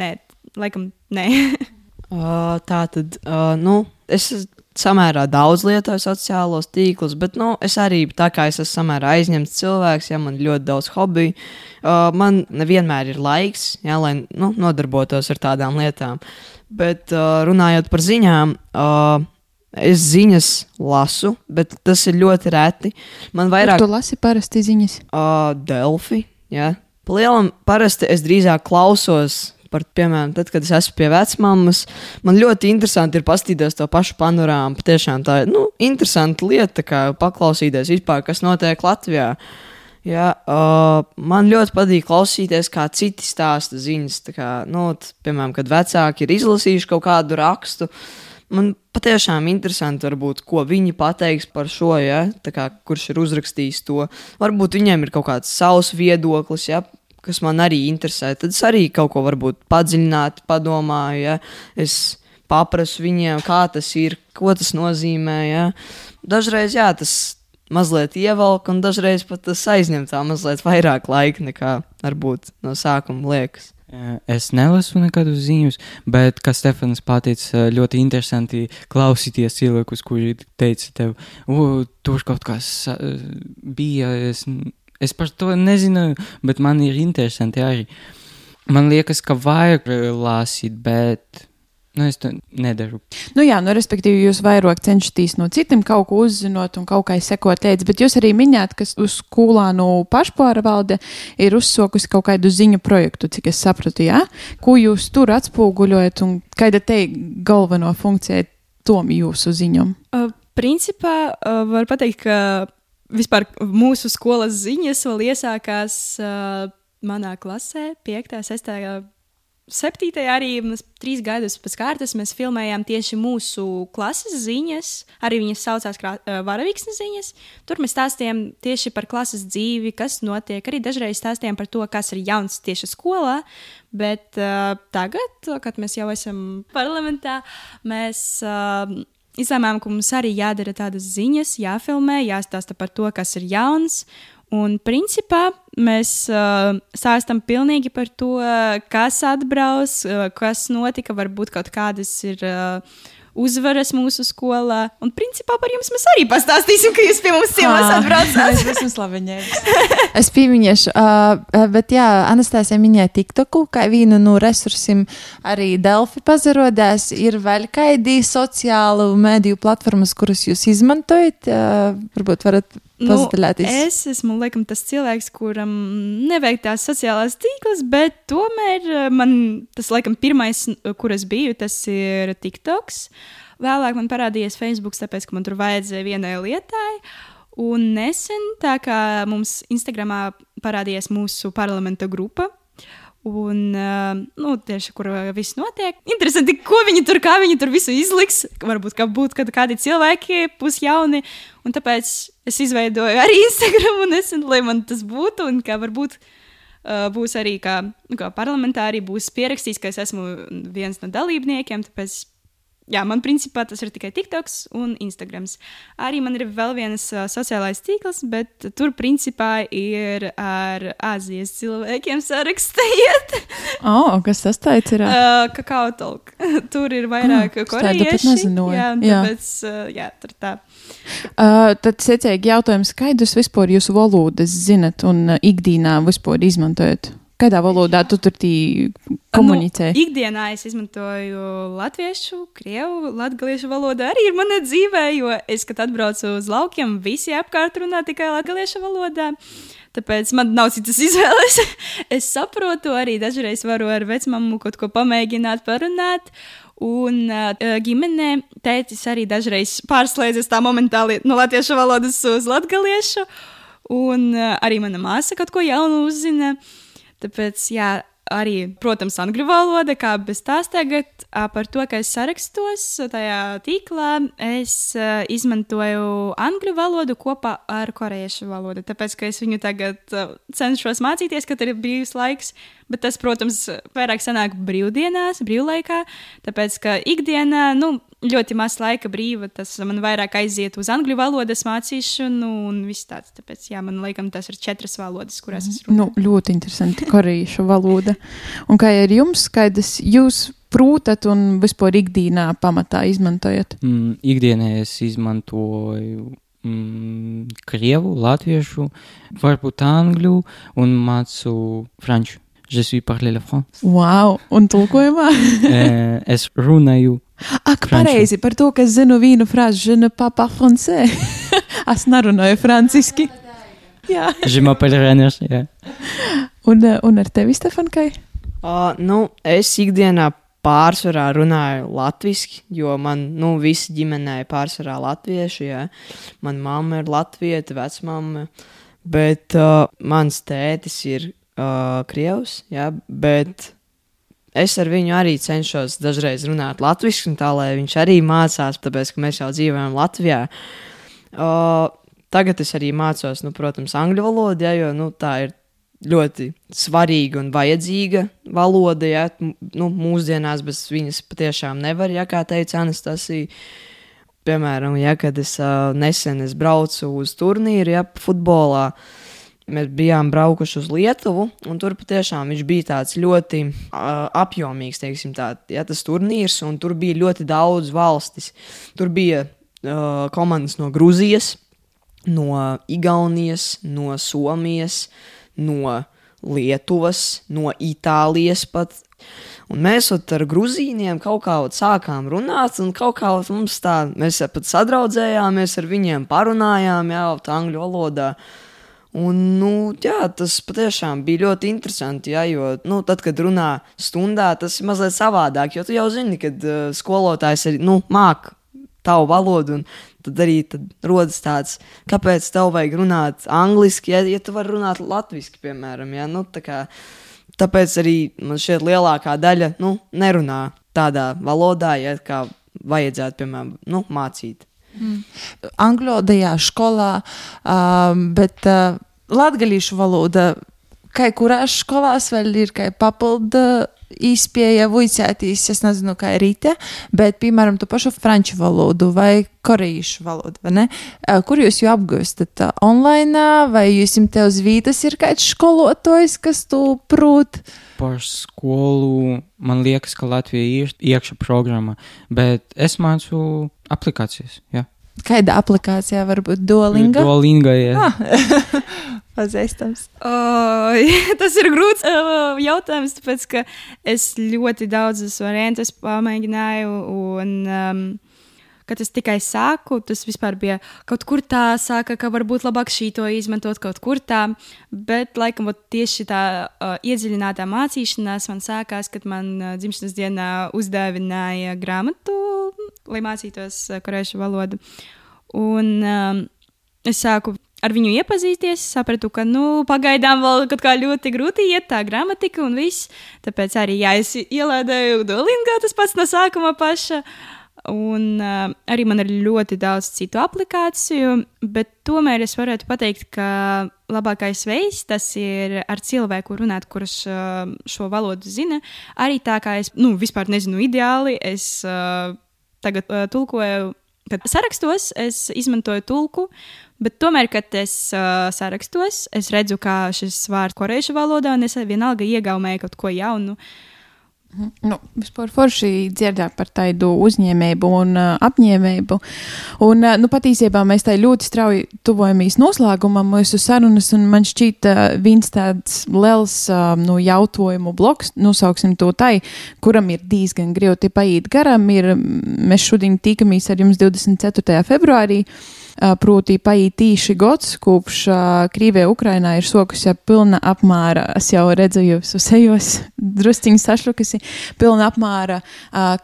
nē, laikam, nē. uh, tā tad, uh, nu, es samērā daudz lietoju sociālos tīklus, bet nu, es arī tā kā es esmu samērā aizņemts cilvēks, ja man ir ļoti daudz hobiju, uh, man nevienmēr ir laiks, ja, lai nu, nodarbotos ar tādām lietām. Bet uh, runājot par ziņām, uh, es ziņas lasu, bet tas ir ļoti reti. Man vairāk. Tu lasi parasti ziņas? Uh, Delfi, ja. Lielam parasti es drīzāk klausos par, piemēram, tad, kad es esmu pie vecmāmas, man ļoti interesanti ir paskatīties to pašu panorāmu. Patiešām tā ir nu, interesanta lieta, kā paklausīties vispār, kas notiek Latvijā. Jā, uh, man ļoti patīk klausīties, kā citi stāsta ziņas. Kā, nu, t, piemēram, kad vecāki ir izlasījuši kaut kādu rakstu, man patiešām interesanti, varbūt, ko viņi pateiks par šo, ja, kā, kurš ir uzrakstījis to. Varbūt viņiem ir kaut kāds savs viedoklis, ja, kas man arī interesē, tad es arī kaut ko varbūt padziļināti padomāju. Ja? Es paprasu viņiem, kā tas ir, ko tas nozīmē. Ja? Dažreiz jā, tas mazliet ievelk, un dažreiz pat tas aizņem tā mazliet vairāk laika nekā varbūt no sākuma liekas. Es nelasu nekādu ziņas, bet, kā Stefans pateica, ļoti interesanti klausīties cilvēkus, kuri teica tev, tur kaut kas bija, es Es par to nezinu, bet man ir interesanti arī. Man liekas, ka vajag lasīt, bet nu, es to nedaru. Nu, jā, nu, respektīvi, jūs vairāk cenšaties no citiem kaut ko uzzinot un kaut kā sekot līdzi, bet jūs arī minējāt, ka uz skolā no pašpārvalde ir uzsokusi kaut kādu ziņu projektu, cik es sapratu, jā? Ko jūs tur atspoguļojat un kāda te galveno funkcija tom jūsu ziņam? Uh, principā uh, var pateikt, ka vispār mūsu skolas ziņas vēl iesākās uh, manā klasē, 5, 6, 7. arī mēs trīs gadus pēc kārtas mēs filmējām tieši mūsu klases ziņas. Arī viņas saucās uh, Varavīksnes ziņas. Tur mēs stāstījām tieši par klases dzīvi, kas notiek. Arī dažreiz stāstījām par to, kas ir jauns tieši skolā. Bet uh, tagad, kad mēs jau esam parlamentā, mēs. Uh, izlēmām, ka mums arī jādara tādas ziņas, jāfilmē, jāstāsta par to, kas ir jauns. Un principā mēs uh, stāstām pilnīgi par to, kas atbrauc, uh, kas notika, varbūt kaut kādas ir. Uh, uzvaras mūsu skolā. Un, principā, par jums mēs arī pastāstīsim, ka jūs pie mums ciemos atbraucāt. es esmu slaveņēks. es pieminēšu, uh, bet jā, Anastāsija minēja TikToku, kā vienu no resursiem arī Delfi pazarodēs. Ir vēl kādi sociālu mediju platformas, kuras jūs izmantojat? Uh, varbūt varat Nu, es esmu laikam, tas cilvēks, kuram nevajag tās sociālās tīklas, bet tomēr eh, man tas laikam pirmais, kur es biju, tas ir TikToks. Vēlāk man parādījās Facebook, tāpēc, ka man tur vajadzēja vienai lietai. Un nesen, tā kā mums Instagramā parādījās mūsu parlamenta grupa, Un, uh, nu, tieši kur viss notiek. Interesanti, ko viņi tur, kā viņi tur visu izliks. Varbūt, ka būtu kādi cilvēki pusjauni. Un tāpēc es izveidoju arī Instagram, un es, lai man tas būtu, un kā varbūt uh, būs arī kā, nu, kā parlamentāri, būs pierakstīts, ka es esmu viens no dalībniekiem. Tāpēc jā, man principā tas ir tikai TikToks un Instagram. Arī man ir vēl viens uh, sociālais tīkls, bet tur principā ir ar Āzijas cilvēkiem sarakstījiet. oh, kas tas tāds ir? Uh, kakao talk. tur ir vairāk Ah, pat korejieši. nezināju. Jā, un Jā. tāpēc, uh, jā, tur tā. Uh, tad secīgi jautājums, kādus vispār jūsu valodas zinat un ikdienā vispār izmantojat? Kādā valodā tu tur komunicē? Nu, ikdienā es izmantoju latviešu, krievu, latviešu valodu arī ir mana dzīvē, jo es, kad atbraucu uz laukiem, visi apkārt runā tikai latviešu valodā. Tāpēc man nav citas izvēles. es saprotu, arī dažreiz varu ar vecmāmu kaut ko pamēģināt, parunāt. Un uh, ģimenē tētis arī dažreiz pārslēdzas tā momentāli no latviešu valodas uz latviešu. Un uh, arī mana māsa kaut ko jaunu uzzina. Tāpēc, jā, arī, protams, angļu valoda, kā bez tās tagad, par to, ka es sarakstos tajā tīklā, es izmantoju angļu valodu kopā ar korejiešu valodu. Tāpēc, ka es viņu tagad cenšos mācīties, kad ir brīvs laiks, bet tas, protams, vairāk sanāk brīvdienās, brīvlaikā, tāpēc, ka ikdienā, nu, ļoti maz laika brīva, tas man vairāk aiziet uz angļu valodas mācīšanu un viss tāds. Tāpēc, jā, man liekas, tas ir četras valodas, kurās es runāju. Nu, ļoti interesanti. Korejiešu valoda. Un kā ir jums, kādas jūs prūtat un vispār ikdienā pamatā izmantojat? Mm, ikdienā es izmantoju mm, krievu, latviešu, varbūt angļu un mācu franču. Je suis parlé le français. Wow! Un tulkojumā? Eh, es runāju Ak, pareizi par to, ka es zinu vienu frāzi, je ne pas pas français. es nerunāju franciski. Jā. Je m'appelle Reners. Jā. Un, eh, un ar tevi, Stefankai? Uh, nu, es ikdienā pārsvarā runāju latviešu, jo man nu, visi ģimenē ir pārsvarā latvieši. Jā. Mana mamma ir latvieta, vecmāma, bet uh, mans tētis ir uh, krievs. Jā, bet es ar viņu arī cenšos dažreiz runāt latviešu, tā lai viņš arī mācās, tāpēc ka mēs jau dzīvojam Latvijā. Uh, tagad es arī mācos, nu, protams, angļu valodu, ja, jo nu, tā ir ļoti svarīga un vajadzīga valoda. Ja, nu, mūsdienās bez viņas patiešām nevar, ja kā teica Anastasija. Piemēram, ja, kad es uh, nesen es braucu uz turnīru, ja futbolā, mēs bijām braukuši uz Lietuvu, un tur patiešām viņš bija tāds ļoti uh, apjomīgs, teiksim, tā, ja, tas turnīrs, un tur bija ļoti daudz valstis. Tur bija uh, komandas no Grūzijas, no Igaunijas, no Somijas, no Lietuvas, no Itālijas pat. Un mēs ar grūzīniem kaut kā sākām runāt, un kaut kā mums tā, mēs pat sadraudzējāmies ar viņiem, parunājām jau tā angļu valodā. Un, nu, jā, tas patiešām bija ļoti interesanti. Jā, jo, nu, tad, kad runā stundā, tas ir mazliet savādāk. Jo tu jau zini, ka uh, skolotājs arī nu, māca tavu valodu, tad arī tad rodas tāds, kāpēc tev vajag runāt angliski, ja, ja tu vari runāt latviešu, piemēram. Jā, nu, tā kā, tāpēc arī man šķiet, lielākā daļa nu, nerunā tādā valodā, ja, kā vajadzētu, piemēram, nu, mācīt. Angļu valodā, skolā, um, bet uh, latviešu valoda, kā kurās skolās vēl ir papildu izpēja vicētīs, es nezinu, kā ir rīta, bet, piemēram, tu pašu franču valodu vai korejiešu valodu, vai ne? Uh, Kur jūs jau apgūstat? Uh, Online, vai jūs jums te uz vītas ir kāds skolotājs, kas tu prūt? Par skolu man liekas, ka Latvija ir iekšā programma, bet es mācu aplikācijas. Jā, Kāda aplikācijā varbūt Duolinga? Duolinga, jā. Ah. Pazīstams. O, tas ir grūts uh, jautājums, tāpēc ka es ļoti daudzus variantus pamēģināju. Un, um, kad es tikai sāku, tas vispār bija kaut kur tā, sāka, ka varbūt labāk šī to izmantot kaut kur tā. Bet, laikam, tieši tā uh, iedziļinātā mācīšanās man sākās, kad man uh, dzimšanas dienā uzdāvināja grāmatu, lai mācītos uh, korejiešu valodu. Un um, es sāku ar viņu iepazīties, sapratu, ka nu, pagaidām vēl kaut kā ļoti grūti iet tā gramatika un viss. Tāpēc arī jā, es ielādēju Duolingo tas pats no sākuma paša. Un uh, arī man ir ļoti daudz citu aplikāciju, bet tomēr es varētu pateikt, ka labākais veids tas ir ar cilvēku runāt, kurš uh, šo valodu zina. Arī tā kā es nu, vispār nezinu ideāli, es uh, tagad uh, tulkoju, kad sarakstos, es izmantoju tulku. Bet tomēr, kad es uh, sarakstos, es redzu, kā šis vārds korejiešu valodā, un es vienalga iegaumēju kaut ko jaunu. Uh, Nu, vispār forši dzirdēt par tādu uzņēmēju un uh, apņēmēju. Un, uh, nu, patiesībā mēs tā ļoti strauji tuvojamies noslēgumam mūsu sarunas, un man šķiet, uh, viens tāds liels uh, nu, jautājumu bloks, nosauksim to tai, kuram ir diezgan grūti paiet garām, ir mēs šodien tikamies ar jums 24. februārī. Uh, proti paiet tīši gads, kopš Krīvija Ukrainā ir sokusi pilna apmēra, es jau redzu jūsu sejos, drusciņi sašlukusi, pilna apmēra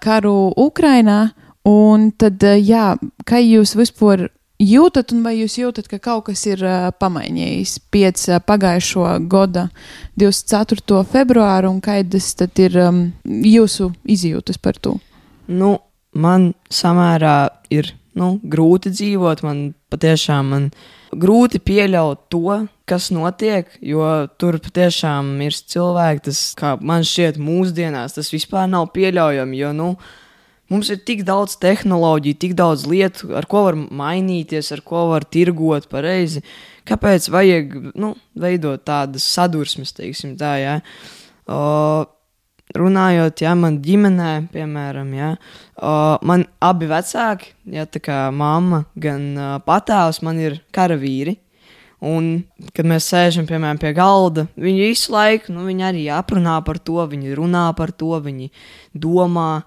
karu Ukrainā. Un tad, jā, kā jūs vispār jūtat, un vai jūs jūtat, ka kaut kas ir uh, pamainījis pēc uh, pagājušo gada 24. februāra, un kādas tad ir um, jūsu izjūtas par to? Nu, man samērā ir nu, grūti dzīvot. Man patiešām man grūti pieļaut to, kas notiek, jo tur patiešām ir cilvēki, tas, kā man šķiet, mūsdienās tas vispār nav pieļaujami. Jo, nu, Mums ir tik daudz tehnoloģiju, tik daudz lietu, ar ko var mainīties, ar ko var tirgot pareizi. Kāpēc vajag nu, veidot tādas sadursmes, teiksim, tā, ja? uh, runājot, ja man ģimenē, piemēram, ja, uh, man abi vecāki, ja tā kā mamma, gan uh, patēvs, man ir karavīri. Un, kad mēs sēžam piemēram, pie galda, viņi visu laiku nu, viņi arī aprunā par to, viņi runā par to, viņi domā,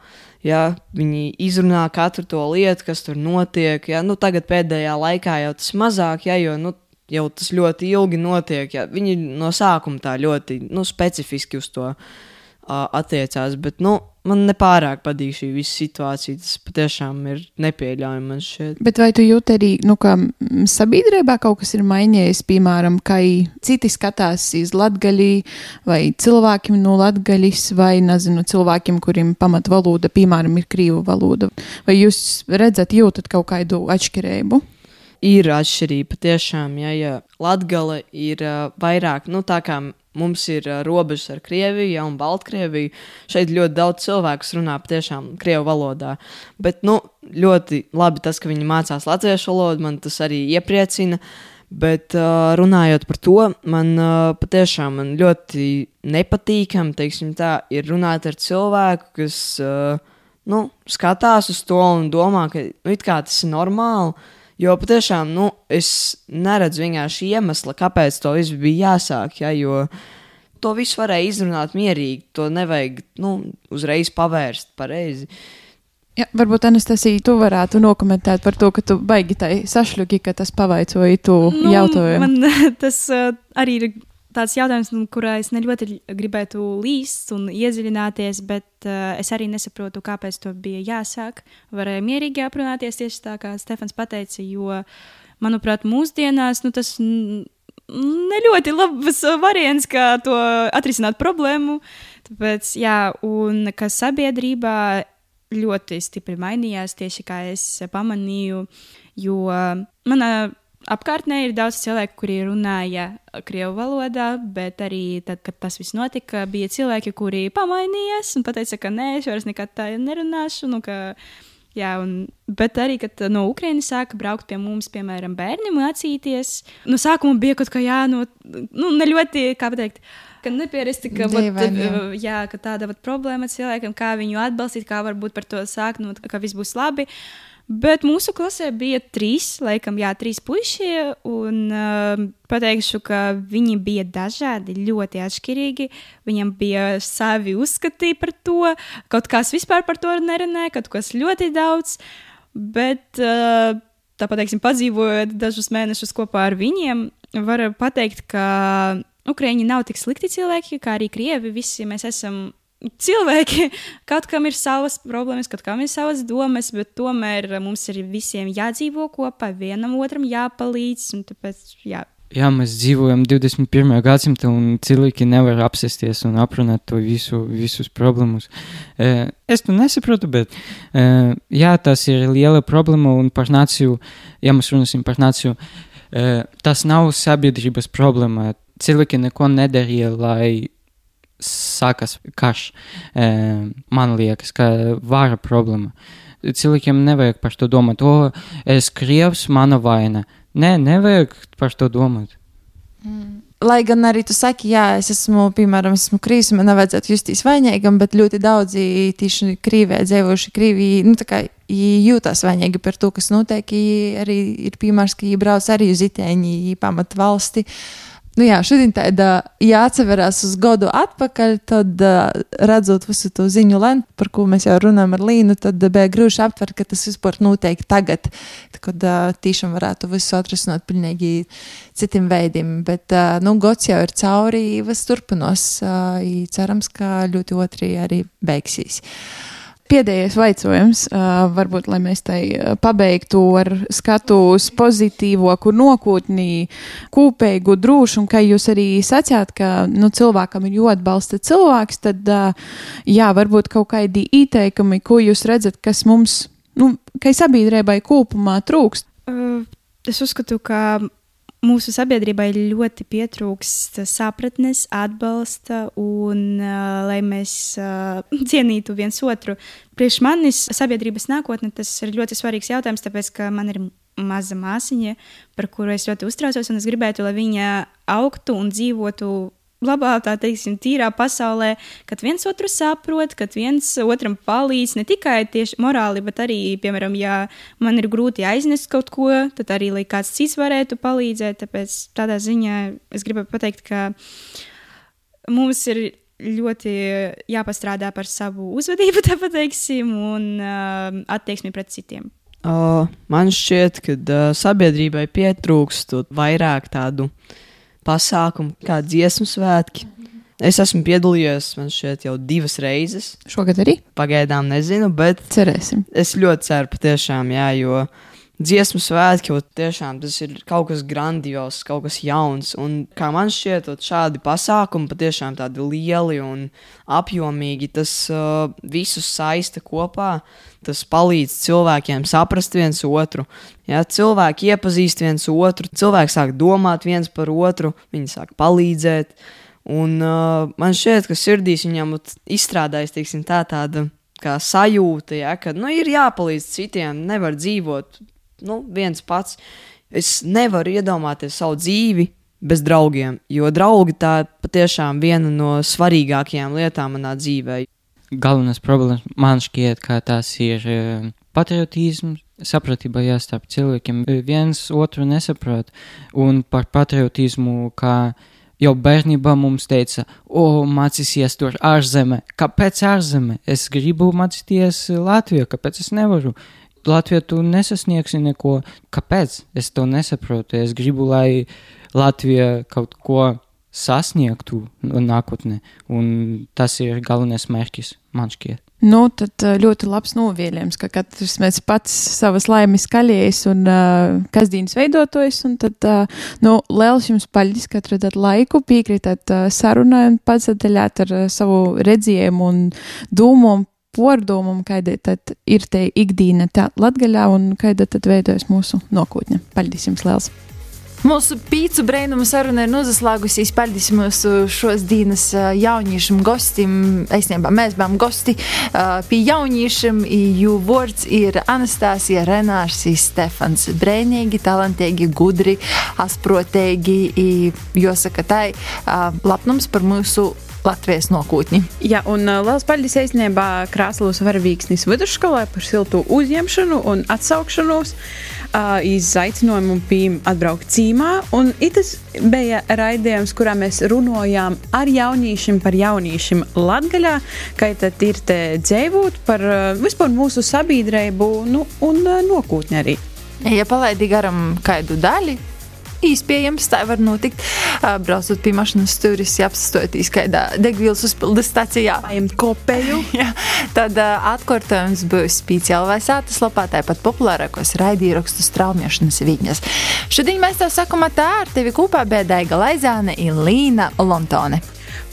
ja, viņi izrunā katru to lietu, kas tur notiek. Ja. Nu, tagad pēdējā laikā jau tas mazāk, ja, jo nu, jau tas ļoti ilgi notiek. Ja. Viņi no sākuma tā ļoti nu, specifiski uz to attiecās. Bet, nu, man nepārāk patīk šī visa situācija. Tas patiešām ir nepieļaujami. Bet vai tu jūti arī, nu, ka sabiedrībā kaut kas ir mainījies, piemēram, kā citi skatās uz latgaļi, vai cilvēkiem no latgaļas, vai, nezinu, cilvēkiem, kuriem pamatvaloda, piemēram, ir krīvu valoda? Vai jūs redzat, jūtat kaut kādu atšķirību? Ir atšķirība patiešām, ja, ja Latgale ir uh, vairāk, nu, tā kā Mums ir uh, robežas ar Krieviju ja, un Baltkrieviju. Šeit ļoti daudz cilvēku runā patiešām krievu valodā. Bet nu, ļoti labi tas, ka viņi mācās latviešu valodu, man tas arī iepriecina. Bet uh, runājot par to, man uh, patiešām man ļoti nepatīkami tā, ir runāt ar cilvēku, kas uh, nu, skatās uz to un domā, ka nu, tas ir normāli. Jo patiešām nu, es neredzu vienkārši iemesla, kāpēc to viss bija jāsāk. Ja, jo to visu varēja izrunāt mierīgi, to nevajag nu, uzreiz pavērst pareizi. Ja, varbūt Anastasija, tu varētu nokomentēt par to, ka tu baigi tai sašļuki, ka tas pavaicoja tu nu, jautājumu. Man tas uh, arī ir tāds jautājums, kurā es ne ļoti gribētu līst un iedziļināties, bet uh, es arī nesaprotu, kāpēc to bija jāsāk. Varēja mierīgi aprunāties tieši tā, kā Stefans teica, jo, manuprāt, mūsdienās nu, tas ne ļoti labs variants, kā to atrisināt problēmu. Tāpēc, jā, un kas sabiedrībā ļoti stipri mainījās, tieši kā es pamanīju, jo manā apkārtnē ir daudz cilvēku, kuri runāja krievu valodā, bet arī tad, kad tas viss notika, bija cilvēki, kuri pamainījās un teica, ka nē, es vairs nekad tā nerunāšu. Nu, ka, Jā, un, bet arī, kad no Ukrainas sāka braukt pie mums, piemēram, bērni mācīties, no sākuma bija kaut kā jā, no, nu, ne ļoti, kā pateikt, ka nepierasti, ka, Dīvain, vat, jā. Jā, ka tāda vat, problēma cilvēkam, kā viņu atbalstīt, kā varbūt par to sākt, nu, ka viss būs labi. Uh, Bet mūsu klasē bija trīs, laikam, jā, trīs puiši. Un uh, pateikšu, ka viņi bija dažādi, ļoti atšķirīgi. Viņam bija savi uzskati par to. Kaut kas vispār par to nerunāja, kaut kas ļoti daudz. Bet uh, tāpat, teiksim, padzīvojot dažus mēnešus kopā ar viņiem, var pateikt, ka Ukrāņi nav tik slikti cilvēki, kā arī krievi. Visi mēs esam cilvēki, kaut kam ir savas problēmas, kaut kam ir savas domas, bet tomēr mums ir visiem jādzīvo kopā, vienam otram jāpalīdz. Tāpēc, jā. Jā, mēs dzīvojam 21. gadsimtā, un cilvēki nevar apsēsties un aprunāt to visu, visus problēmas. Uh, es to nesaprotu, bet uh, jā, tas ir liela problēma, un par nāciju, ja mēs runāsim par nāciju, tas nav sabiedrības problēma. Cilvēki neko nedarīja, lai sākas karš. Uh, man liekas, ka vara problēma. Cilvēkiem nevajag par to domāt, o, es krievs, mana vaina. Nē, nevajag par to domāt. Mm. Lai gan arī tu saki, jā, es esmu, piemēram, esmu krīzis, man nevajadzētu justies vainīgam, bet ļoti daudzi tieši Krīvijā dzīvojuši Krīvijā, nu, tā kā jūtas vainīgi par to, kas notiek, arī ir piemērs, ka viņi brauc arī uz itēņi, pamat valsti. Uh, Nu jā, šodien tāda jāatcerās uz gadu atpakaļ, tad redzot visu to ziņu lentu, par ko mēs jau runājam ar Līnu, tad bija grūti aptvert, ka tas vispār notiek tagad, kad tiešām varētu visu atrisināt pilnīgi citiem veidiem. Bet, nu, gods jau ir cauri, viss turpinos, cerams, ka ļoti otri arī beigsies. Pēdējais jautājums, uh, varbūt, lai mēs tai pabeigtu ar skatu uz pozitīvo, kur nokūtnī, kūpēju, drūšu, un kā jūs arī sacījāt, ka nu, cilvēkam ir jāatbalsta cilvēks, tad, uh, jā, varbūt kaut kādi ieteikumi, ko jūs redzat, kas mums, nu, kai sabiedrībai kopumā trūkst. Uh, es uzskatu, ka mūsu sabiedrībai ļoti pietrūkst sapratnes, atbalsta un uh, lai mēs uh, cienītu viens otru. Priekš manis sabiedrības nākotne tas ir ļoti svarīgs jautājums, tāpēc ka man ir maza māsiņa, par kuru es ļoti uztraucos, un es gribētu, lai viņa augtu un dzīvotu labā, tā teiksim, tīrā pasaulē, kad viens otru saprot, kad viens otram palīdz ne tikai tieši morāli, bet arī, piemēram, ja man ir grūti aiznest kaut ko, tad arī, lai kāds cits varētu palīdzēt. Tāpēc tādā ziņā es gribu pateikt, ka mums ir ļoti jāpastrādā par savu uzvedību, tā pateiksim, un uh, attieksmi pret citiem. Uh, man šķiet, ka uh, sabiedrībai pietrūkst vairāk tādu uh, pasākumu, kā dziesmu svētki. Es esmu piedalījies, man šķiet, jau divas reizes. Šogad arī? Pagaidām nezinu, bet cerēsim. Es ļoti ceru, patiešām, jā, jo dziesmu svētki, tiešām tas ir kaut kas grandios, kaut kas jauns. Un kā man šķiet, šādi pasākumi patiešām tādi lieli un apjomīgi, tas uh, visus saista kopā. Tas palīdz cilvēkiem saprast viens otru. Ja, cilvēki iepazīst viens otru, cilvēki sāk domāt viens par otru, viņi sāk palīdzēt. Un uh, man šķiet, ka sirdīs viņam izstrādājas teiksim, tā, tāda sajūta, ja, ka nu, ir jāpalīdz citiem, nevar dzīvot nu, viens pats. Es nevaru iedomāties savu dzīvi bez draugiem, jo draugi tā patiešām viena no svarīgākajām lietām manā dzīvē. Galvenais problēmas man šķiet, ka tas ir eh, patriotisms, sapratība jā, starp cilvēkiem. Viens otru nesaprot, un par patriotismu, kā jau bērnībā mums teica, o, mācīsies tur ārzemē. Kāpēc ārzemē? Es gribu mācīties Latvijā, kāpēc es nevaru? Latvijā tu nesasniegsi neko. Kāpēc? Es to nesaprotu. Es gribu, lai Latvija kaut ko sasniegtu nākotnē, un tas ir galvenais mērķis man šķiet. Nu, tad eh, ļoti labs novielījums, ka katrs mēs pats savas laimes kaļies un uh, kasdienas veidotojas, un tad, uh, nu, liels jums paļģis, ka atradat laiku, piekrītat uh, sarunai un pats atdaļāt ar uh, savu redzējumu un dūmu pordomam, kāda tad ir te ikdīna tā latgaļā un kāda tad veidojas mūsu nokūtņa. Paldies jums liels! Mūsu pīcu brīnumu saruna ir noslēgusies. Paldies mūsu šos dienas jauniešiem gostiem. Īstenībā mēs bijām gosti pie jauniešiem, jo vārds ir Anastasija Renārs, Stefans. Brēnīgi, talantīgi, gudri, asprotīgi. Jāsaka, tā ir lapnums par mūsu Latvijas nokūtņi. Jā, un uh, liels paldies īstenībā Krāslavas varavīksnis vidusskolai par siltu uzņemšanu un atsaukšanos. Uh, izaicinājumu bija atbraukt cīmā, un tas bija raidījums, kurā mēs runājām ar jauniešiem par jauniešiem Latgaļā, kā tad ir te dzēvot par uh, vispār mūsu sabiedrību nu, un uh, nokūtni arī. Ja palaidi garam kādu daļu, Iespējams, tā var notikt. Braucot pie mašīnas stūris, apstoties kādā degvielas uzpildes stacijā. Paņemt kopēju. Jā, tad atkārtojums būs speciāli vai sātas lapā, tāpat populārākos raidījumu straumēšanas viņas. Šodien mēs tev sakām, tā ar tevi kopā bija Daiga Laizāne un Līna Lontone.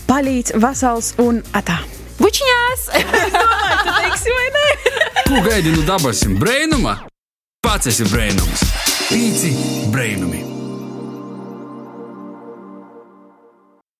Palīdz, vasals un atā. Bučiņās! Ko gaidi no dabasim brainuma? Pats esi brainums. Pīci brainumi.